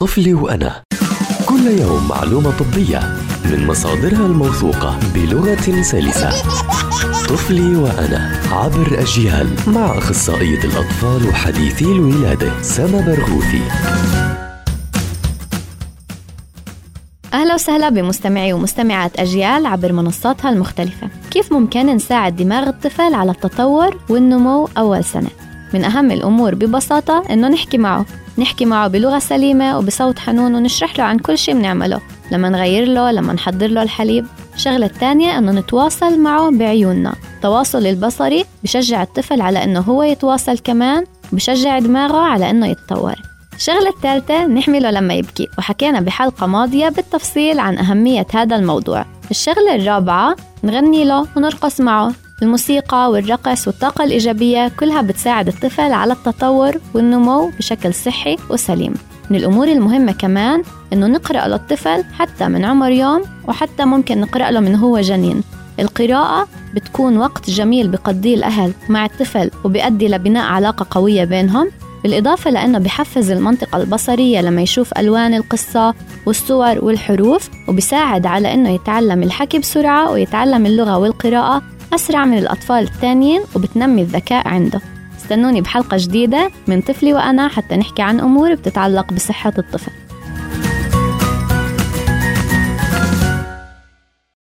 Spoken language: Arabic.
طفلي وأنا. كل يوم معلومة طبية من مصادرها الموثوقة بلغة سلسة. طفلي وأنا عبر أجيال مع أخصائية الأطفال وحديثي الولادة سما برغوثي. أهلا وسهلا بمستمعي ومستمعات أجيال عبر منصاتها المختلفة. كيف ممكن نساعد دماغ الطفل على التطور والنمو أول سنة؟ من أهم الأمور ببساطة إنه نحكي معه. نحكي معه بلغة سليمة وبصوت حنون ونشرح له عن كل شيء بنعمله. لما نغير له لما نحضر له الحليب. الشغلة الثانية إنه نتواصل معه بعيوننا. التواصل البصري بشجع الطفل على إنه هو يتواصل كمان بشجع دماغه على إنه يتطور. الشغلة الثالثة نحمله لما يبكي وحكينا بحلقة ماضية بالتفصيل عن أهمية هذا الموضوع. الشغلة الرابعة نغني له ونرقص معه. الموسيقى والرقص والطاقة الإيجابية كلها بتساعد الطفل على التطور والنمو بشكل صحي وسليم. من الأمور المهمة كمان إنه نقرأ للطفل حتى من عمر يوم وحتى ممكن نقرأ له من هو جنين. القراءة بتكون وقت جميل بقضيه الأهل مع الطفل وبيؤدي لبناء علاقة قوية بينهم بالإضافة لأنه بحفز المنطقة البصرية لما يشوف ألوان القصة والصور والحروف وبيساعد على أنه يتعلم الحكي بسرعة ويتعلم اللغة والقراءة أسرع من الأطفال الثانيين وبتنمي الذكاء عنده. استنوني بحلقة جديدة من طفلي وأنا حتى نحكي عن أمور بتتعلق بصحة الطفل.